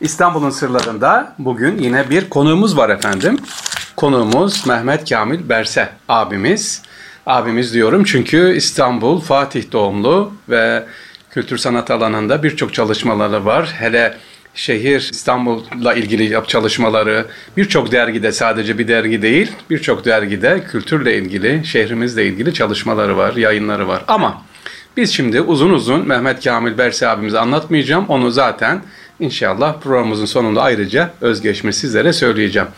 İstanbul'un sırlarında bugün yine bir konuğumuz var efendim. Konuğumuz Mehmet Kamil Berse abimiz. Abimiz diyorum çünkü İstanbul Fatih doğumlu ve kültür sanat alanında birçok çalışmaları var. Hele şehir İstanbul'la ilgili yap çalışmaları birçok dergide sadece bir dergi değil birçok dergide kültürle ilgili şehrimizle ilgili çalışmaları var, yayınları var. Ama biz şimdi uzun uzun Mehmet Kamil Berse abimizi anlatmayacağım. Onu zaten İnşallah programımızın sonunda ayrıca özgeçmiş sizlere söyleyeceğim.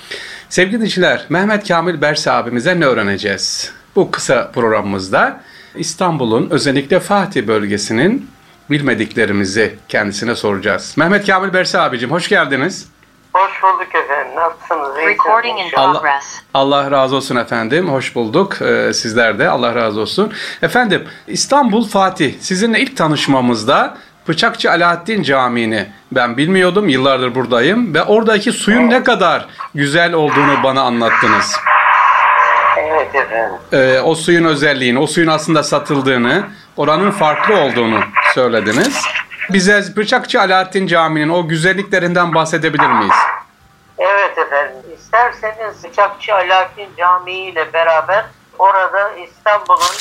Sevgili dinleyiciler, Mehmet Kamil Berse abimize ne öğreneceğiz? Bu kısa programımızda İstanbul'un özellikle Fatih bölgesinin bilmediklerimizi kendisine soracağız. Mehmet Kamil Berse abicim hoş geldiniz. Hoş bulduk efendim. Nasılsınız? Recording in. Allah, progress. Allah razı olsun efendim. Hoş bulduk. Ee, sizler de Allah razı olsun. Efendim İstanbul Fatih sizinle ilk tanışmamızda Bıçakçı Alaaddin Camii'ni ben bilmiyordum. Yıllardır buradayım ve oradaki suyun ne kadar güzel olduğunu bana anlattınız. Evet efendim. Ee, o suyun özelliğini, o suyun aslında satıldığını, oranın farklı olduğunu söylediniz. Bize Bıçakçı Alaaddin Camii'nin o güzelliklerinden bahsedebilir miyiz? Evet efendim. İsterseniz Bıçakçı Alaaddin Camii ile beraber orada İstanbul'un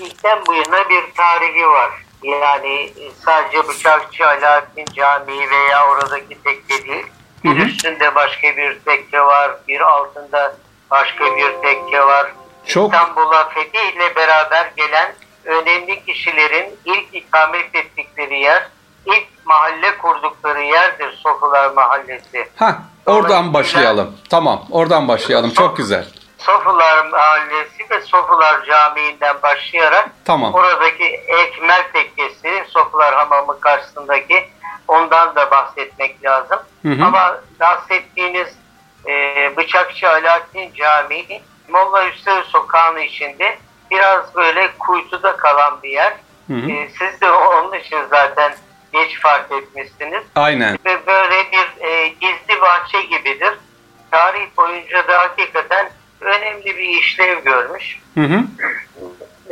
ilkten bu yana bir tarihi var. Yani sadece Bıçakçı Alaaddin Camii veya oradaki tekke değil. Bir üstünde başka bir tekke var. Bir altında başka bir tekke var. Çok- İstanbul'a fethiyle beraber gelen önemli kişilerin ilk ikamet ettikleri yer, ilk mahalle kurdukları yerdir Sofular Mahallesi. Ha, oradan başlayalım. Tamam, oradan başlayalım. Çok güzel. Sofular Mahallesi ve Sofular Camii'nden başlayarak Tamam. oradaki Ekmel Tekkesi, Sofular Hamamı karşısındaki ondan da bahsetmek lazım. Hı hı. Ama bahsettiğiniz e, Bıçakçı Alaaddin Camii Molla Hüseyin Sokağı'nın içinde biraz böyle kuytuda kalan bir yer. Hı hı. E, siz de onun için zaten geç fark etmişsiniz Aynen. ve böyle bir e, gizli bahçe gibidir. Tarih boyunca da hakikaten önemli bir işlev görmüş. Hı hı.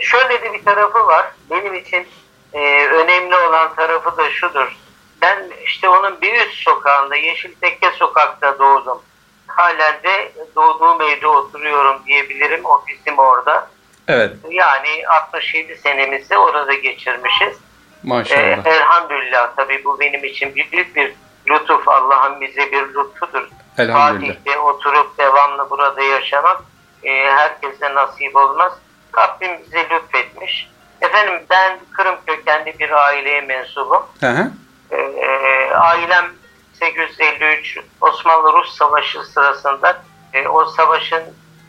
Şöyle de bir tarafı var. Benim için e, önemli olan tarafı da şudur. Ben işte onun bir üst sokağında, Yeşil Tekke sokakta doğdum. Halen de doğduğum evde oturuyorum diyebilirim. Ofisim orada. Evet, Yani 67 senemizi orada geçirmişiz. Maşallah. Ee, elhamdülillah tabii bu benim için büyük bir lütuf. Allah'ın bize bir lütfudur. Elhamdülillah. Fatih'te oturup devamlı burada yaşamak e, herkese nasip olmaz. Rabbim bize lütfetmiş. Efendim ben Kırım kökenli bir aileye mensubum. Hı hı. Ee, ailem 853 Osmanlı-Rus Savaşı sırasında e, o savaşın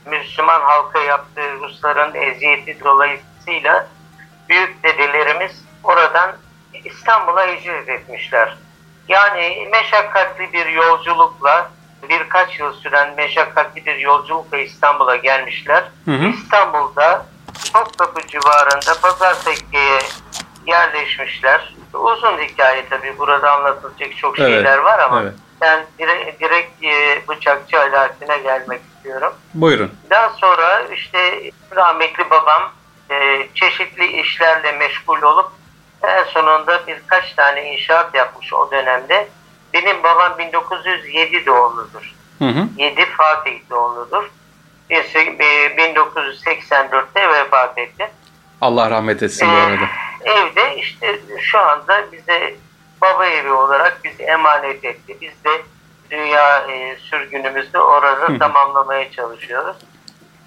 Müslüman halka yaptığı Rusların eziyeti dolayısıyla büyük dedelerimiz oradan İstanbul'a hicret etmişler. Yani meşakkatli bir yolculukla birkaç yıl süren meşakkatli bir yolculukla İstanbul'a gelmişler. Hı hı. İstanbul'da Topkapı civarında Pazartekke'ye yerleşmişler. Uzun hikaye tabii burada anlatılacak çok Evet, şeyler var ama evet. ben direkt, direkt Bıçakçı Alaaddin'e gelmek istiyorum. Buyurun. Daha sonra işte rahmetli babam e, çeşitli işlerle meşgul olup en sonunda birkaç tane inşaat yapmış o dönemde. Benim babam 1907 doğumludur. Hı hı. 7 Fatih doğumludur. Birisi, e, 1984'te vefat etti. Allah rahmet etsin bu Ee, arada. evde işte şu anda bize baba evi olarak bizi emanet etti. Biz de dünya e, sürgünümüzü orada Hı. tamamlamaya çalışıyoruz.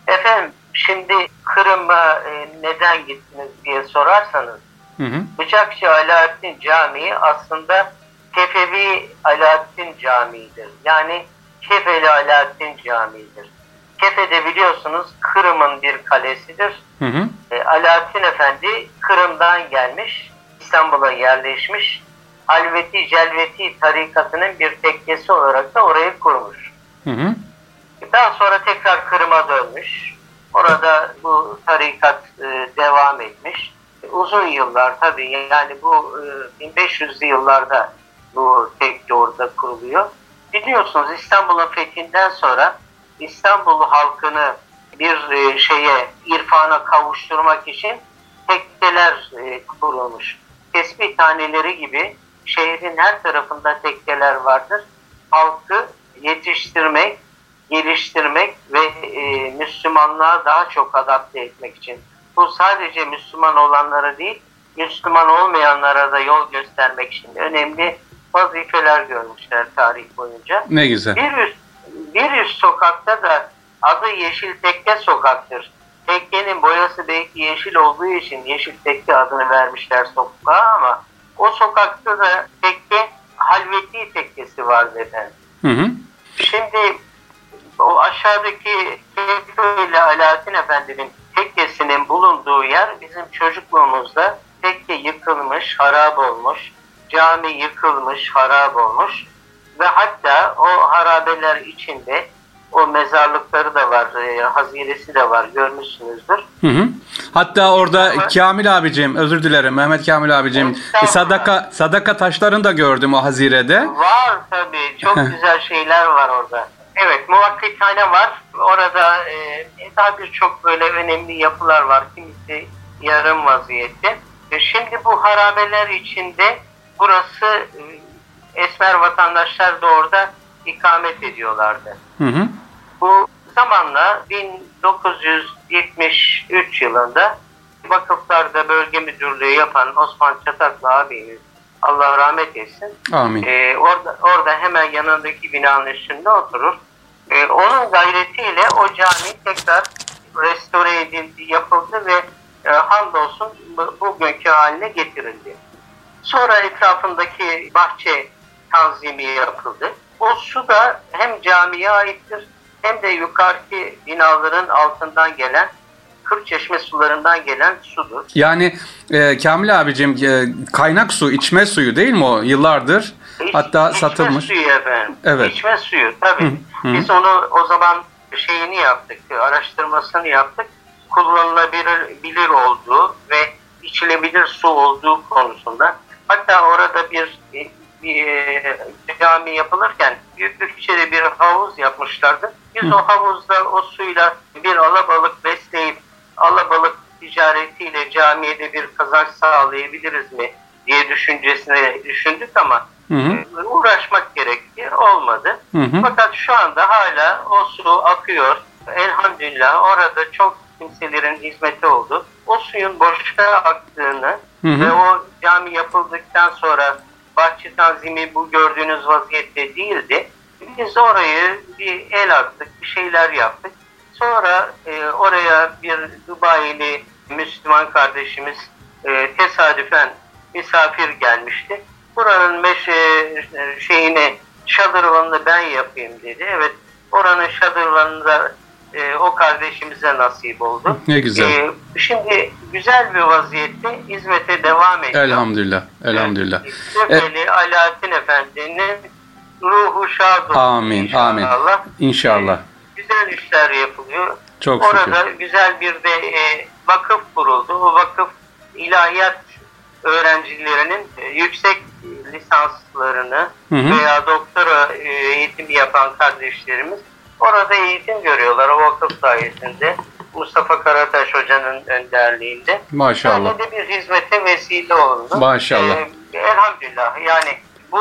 Efendim şimdi Kırım'a e, neden gittiniz diye sorarsanız Hı hı. Bıçakçı Alaaddin Camii aslında Kefevi Alaaddin Camii'dir. Yani Kefeli Alaaddin Camii'dir. Kefe'de biliyorsunuz Kırım'ın bir kalesidir. Hı hı. E, Alaaddin Efendi Kırım'dan gelmiş, İstanbul'a yerleşmiş. Halveti Celveti tarikatının bir tekkesi olarak da orayı kurmuş. Hı hı. Daha sonra tekrar Kırım'a dönmüş. Orada bu tarikat e, devam etmiş. Uzun yıllar tabii yani bu e, 1500'lü yıllarda bu tekke orada kuruluyor. Biliyorsunuz İstanbul'un fethinden sonra İstanbul halkını bir e, şeye irfana kavuşturmak için tekkeler e, kurulmuş. Tesbih taneleri gibi şehrin her tarafında tekkeler vardır. Halkı yetiştirmek, geliştirmek ve e, Müslümanlığa daha çok adapte etmek için. Bu sadece Müslüman olanlara değil, Müslüman olmayanlara da yol göstermek için önemli vazifeler görmüşler tarih boyunca. Ne güzel. Bir üst, bir üst sokakta da adı Yeşil Tekke Sokak'tır. Tekkenin boyası belki yeşil olduğu için Yeşil Tekke adını vermişler sokağa ama o sokakta da tekke Halveti Tekkesi vardı efendim. Hı hı. Şimdi o aşağıdaki Tekke ile Alaaddin Efendi'nin tekkesinin bulunduğu yer bizim çocukluğumuzda tekke yıkılmış, harap olmuş, cami yıkılmış, harap olmuş ve hatta o harabeler içinde o mezarlıkları da var, e, haziresi de var görmüşsünüzdür. Hı hı. Hatta orada Evet. Kamil abicim, özür dilerim Mehmet Kamil abicim, e, sadaka sadaka taşlarını da gördüm o hazirede. Var tabii. Çok güzel şeyler var orada. Evet muvakkithane var. Orada e, daha birçok böyle önemli yapılar var. Kimisi yarım vaziyette. E, şimdi bu harabeler içinde burası e, esmer vatandaşlar da orada ikamet ediyorlardı. Hı hı. Bu zamanla 1973 yılında vakıflarda bölge müdürlüğü yapan Osman Çataklı abimiz Allah rahmet etsin. Amin. Ee, orada, orada hemen yanındaki binanın üstünde oturur. Ee, onun gayretiyle o cami tekrar restore edildi, yapıldı ve e, hamdolsun bu- bugünkü haline getirildi. Sonra etrafındaki bahçe tanzimi yapıldı. O su da hem camiye aittir hem de yukarıki binaların altından gelen Kırçeşme sularından gelen sudur. Yani e, Kamil abicim e, kaynak su, içme suyu değil mi o yıllardır? İç- Hatta içme satılmış. suyu efendim. Evet. İçme suyu tabii. Hı, hı. Biz onu o zaman şeyini yaptık, araştırmasını yaptık. Kullanılabilir bilir olduğu ve içilebilir su olduğu konusunda. Hatta orada bir, bir e, cami yapılırken büyükçe de bir havuz yapmışlardı. Biz Hı. o havuzda o suyla bir alabalık besleyip alabalık ticaretiyle camiye de bir kazanç sağlayabiliriz mi diye düşüncesine düşündük ama Hı hı. e, uğraşmak gerekti. Olmadı. Hı hı. Fakat şu anda hala o su akıyor. Elhamdülillah orada çok kimselerin hizmeti oldu. O suyun boşa aktığını Hı hı. ve o cami yapıldıktan sonra bahçe tanzimi bu gördüğünüz vaziyette değildi. Biz orayı bir el attık, bir şeyler yaptık. Sonra e, oraya bir Dubai'li Müslüman kardeşimiz e, tesadüfen misafir gelmişti. Buranın meşe e, şeyini şadırvanını ben yapayım dedi. Evet oranın şadırvanını da e, o kardeşimize nasip oldu. Ne güzel. E, şimdi güzel bir vaziyette hizmete devam ediyor. Elhamdülillah. Elhamdülillah. E, Sefeli Alaaddin Efendi'nin ruhu şad olsun Amin, inşallah. amin. İnşallah. Güzel işler yapılıyor. Çok şükür. Orada güzel bir de e, vakıf kuruldu. O vakıf ilahiyat öğrencilerinin e, yüksek lisanslarını Hı hı. veya doktora e, eğitimi yapan kardeşlerimiz orada eğitim görüyorlar o vakıf sayesinde. Mustafa Karataş Hoca'nın önderliğinde. Maşallah. Böyle bir hizmete vesile oldu. Maşallah. Ee, elhamdülillah. Yani bu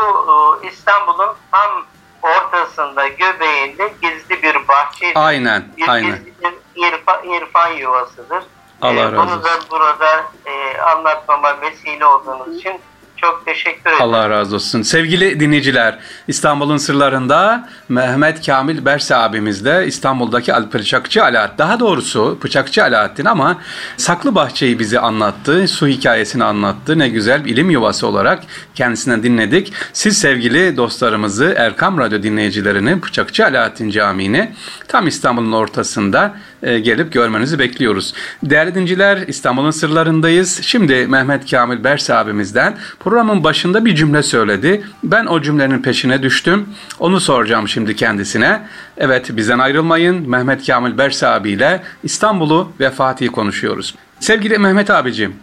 e, İstanbul'un tam ortasında, göbeğinde gizli bir bahçe. Aynen, bir aynen. gizli bir irfan, irfan yuvasıdır. Allah Ee, razı Bunu olsun. da burada e, anlatmama vesile olduğunuz için çok teşekkür ederim. Allah razı olsun. Sevgili dinleyiciler, İstanbul'un sırlarında Mehmet Kamil Berse abimizle İstanbul'daki Al Bıçakçı Alaaddin, daha doğrusu Bıçakçı Alaaddin ama Saklı Bahçe'yi bize anlattı, su hikayesini anlattı. Ne güzel ilim yuvası olarak kendisinden dinledik. Siz sevgili dostlarımızı Erkam Radyo dinleyicilerini Bıçakçı Alaaddin Camii'ni tam İstanbul'un ortasında e, gelip görmenizi bekliyoruz. Değerli dinciler İstanbul'un sırlarındayız. Şimdi Mehmet Kamil Berse abimizden programın başında bir cümle söyledi. Ben o cümlenin peşine düştüm. Onu soracağım şimdi kendisine. Evet bizden ayrılmayın. Mehmet Kamil Berse abiyle İstanbul'u ve Fatih'i konuşuyoruz. Sevgili Mehmet abicim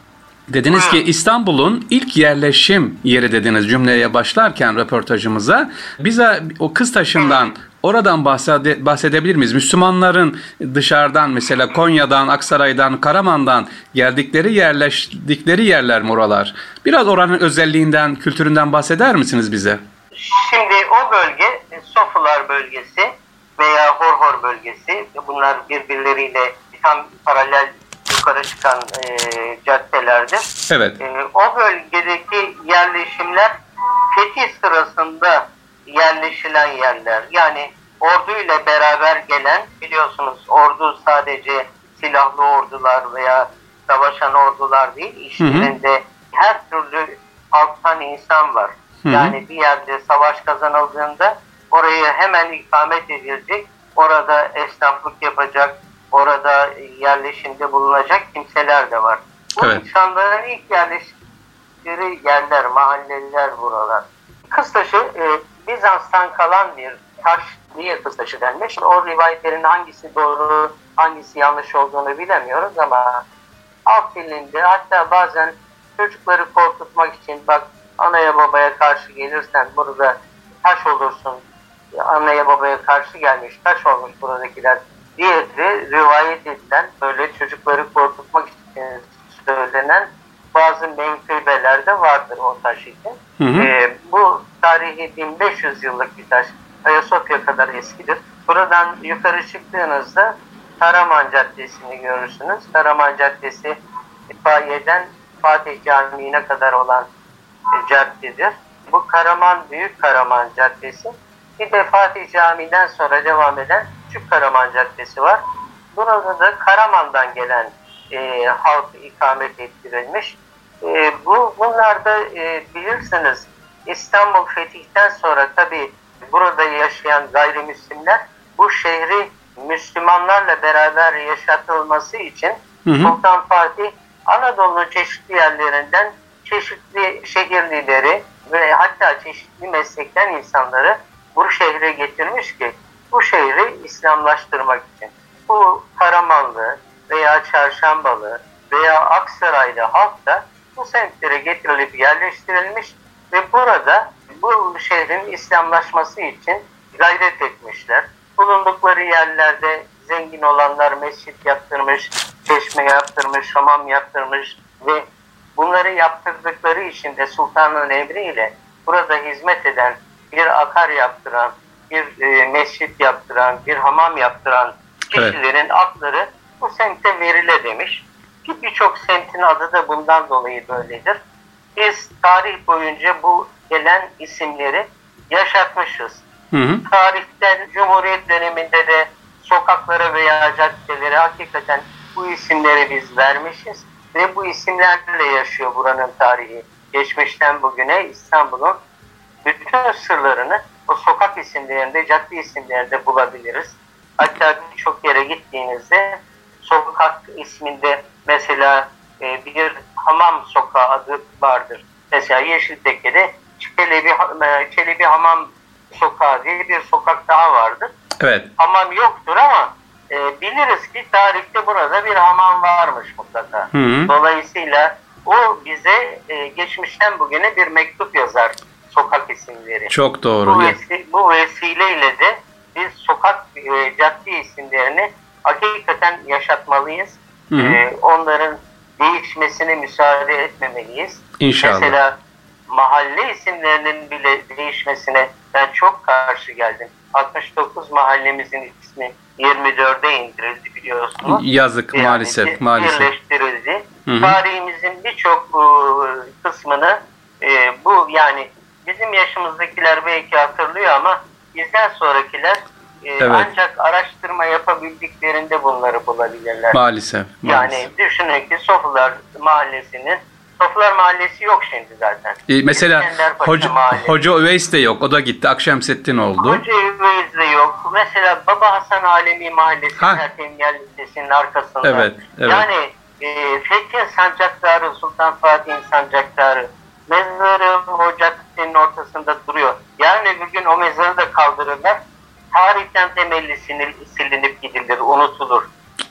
Dediniz ki İstanbul'un ilk yerleşim yeri dediniz cümleye başlarken röportajımıza. Bize o Kıztaşı'ndan oradan bahsede, bahsedebilir miyiz? Müslümanların dışarıdan mesela Konya'dan, Aksaray'dan, Karaman'dan geldikleri yerleştikleri yerler mi oralar? Biraz oranın özelliğinden, kültüründen bahseder misiniz bize? Şimdi o bölge Sofular bölgesi veya Horhor bölgesi bunlar birbirleriyle tam paralel yukarı çıkan e, caddelerdir. Evet. E, o bölgedeki yerleşimler fetih sırasında yerleşilen yerler. Yani orduyla beraber gelen biliyorsunuz ordu sadece silahlı ordular veya savaşan ordular değil. İşlerinde her türlü halktan insan var. Hı hı. Yani bir yerde savaş kazanıldığında oraya hemen ikamet edilecek. Orada esnaflık yapacak, orada yerleşimde bulunacak kimseler de var. Bu Evet. insanların ilk yerleştikleri yerler, mahalleler buralar. Kıstaşı e, Bizans'tan kalan bir taş niye Kıstaşı denmiş? O rivayetlerin hangisi doğru, hangisi yanlış olduğunu bilemiyoruz ama halk dilinde hatta bazen çocukları korkutmak için bak anaya babaya karşı gelirsen burada taş olursun. Anneye babaya karşı gelmiş taş olmuş buradakiler diye rivayet edilen böyle çocukları korkutmak için söylenen bazı menkıbeler de vardır o taş için. Hı hı. Ee, bu tarihi 1500 yıllık bir taş. Ayasofya kadar eskidir. Buradan yukarı çıktığınızda Karaman Caddesi'ni görürsünüz. Karaman Caddesi itfaiyeden Fatih Camii'ne kadar olan e, caddedir. Bu Karaman Büyük Karaman Caddesi. Bir de Fatih Camii'den sonra devam eden Küçük Karaman Caddesi var. Burada da Karaman'dan gelen e, halk ikamet ettirilmiş. E, bu bunlarda e, bilirsiniz İstanbul fetihten sonra tabi burada yaşayan gayrimüslimler bu şehri Müslümanlarla beraber yaşatılması için Hı hı. Sultan Fatih Anadolu'nun çeşitli yerlerinden çeşitli şehirlileri ve hatta çeşitli meslekten insanları bu şehre getirmiş ki bu şehri İslamlaştırmak için. Bu Karamanlı veya Çarşambalı veya Aksaraylı halk da bu semtlere getirilip yerleştirilmiş ve burada bu şehrin İslamlaşması için gayret etmişler. Bulundukları yerlerde zengin olanlar mescit yaptırmış, çeşme yaptırmış, hamam yaptırmış ve bunları yaptırdıkları için de sultanın emriyle burada hizmet eden bir akar yaptıran, bir e, mescit yaptıran, bir hamam yaptıran Evet. kişilerin adları bu semte verile demiş. Ki birçok semtin adı da bundan dolayı böyledir. Biz tarih boyunca bu gelen isimleri yaşatmışız. Hı hı. Tarihten Cumhuriyet döneminde de sokaklara veya caddelere hakikaten bu isimleri biz vermişiz. Ve bu isimlerle yaşıyor buranın tarihi. Geçmişten bugüne İstanbul'un bütün sırlarını o sokak isimlerinde, cadde isimlerinde bulabiliriz. Hatta birçok yere gittiğinizde sokak isminde mesela e, bir hamam sokağı adı vardır. Mesela Yeşiltepe'de Çelebi, e, Çelebi Hamam Sokağı diye bir sokak daha vardır. Evet. Hamam yoktur ama e, biliriz ki tarihte burada bir hamam varmış mutlaka. Hı hı. Dolayısıyla o bize e, geçmişten bugüne bir mektup yazar sokak isimleri. Çok Bu, doğru. Ya- vesi- bu vesileyle de biz sokak e, cadde isimlerini hakikaten yaşatmalıyız. Hı hı. E, onların değişmesine müsaade etmemeliyiz. İnşallah. Mesela mahalle isimlerinin bile değişmesine ben çok karşı geldim. 69 mahallemizin ismi 24'e indirildi biliyorsunuz. Yazık Yani maalesef maalesef. Birleştirildi. Hı hı. Tarihimizin birçok e, kısmını e, bu yani bizim yaşımızdakiler belki hatırlıyor ama bizden sonrakiler e, Evet. ancak araştırma yapabildiklerinde bunları bulabilirler. Maalesef. maalesef. Yani düşünün ki Sofular Mahallesi'nin Sofular Mahallesi yok şimdi zaten. E, mesela Hoca, Mahallesi. Hoca Öveys de yok. O da gitti. Akşemseddin oldu. Hoca Üveyiz de yok. Mesela Baba Hasan Alemi Mahallesi Ha. Ertemiyel Lisesi'nin arkasında. Evet, evet. Yani e, Fethiye Sancaktarı, Sultan Fatih'in Sancaktarı mezarı Hocatepe'nin ortasında duruyor. Yarın öbür gün o mezarı da kaldırırlar. Tarihten temelli sinil- silinip gidilir, unutulur.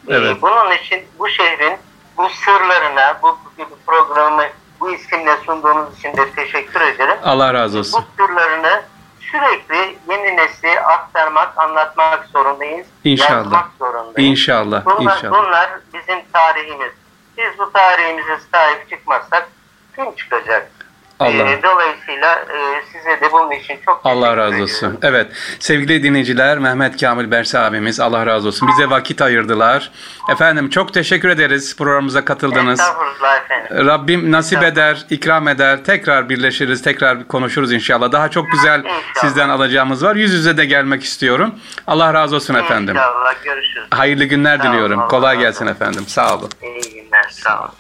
Evet. bunun için bu şehrin bu sırlarına, bu, bu programı bu isimle sunduğunuz için de teşekkür ederim. Allah razı olsun. Bu sırlarını sürekli yeni nesli aktarmak, anlatmak zorundayız. İnşallah. Yazmak zorundayız. İnşallah, Bunlar, inşallah. bunlar bizim tarihimiz. Biz bu tarihimize sahip çıkmazsak kim çıkacak? Allah. Ee, dolayısıyla e, size de bunun için çok Allah teşekkür razı ediyorum. olsun. Evet sevgili dinleyiciler Mehmet Kamil Berse abimiz Allah razı olsun. Bize vakit ayırdılar. Efendim çok teşekkür ederiz programımıza katıldınız. Estağfurullah efendim. Rabbim nasip eder, ikram eder. Tekrar birleşiriz, tekrar konuşuruz inşallah. Daha çok güzel İnşallah. sizden alacağımız var. Yüz yüze de gelmek istiyorum. Allah razı olsun efendim. İnşallah görüşürüz. Hayırlı günler Sağ diliyorum. Allah Kolay razı gelsin efendim. Sağ olun. İyi günler. Sağ olun.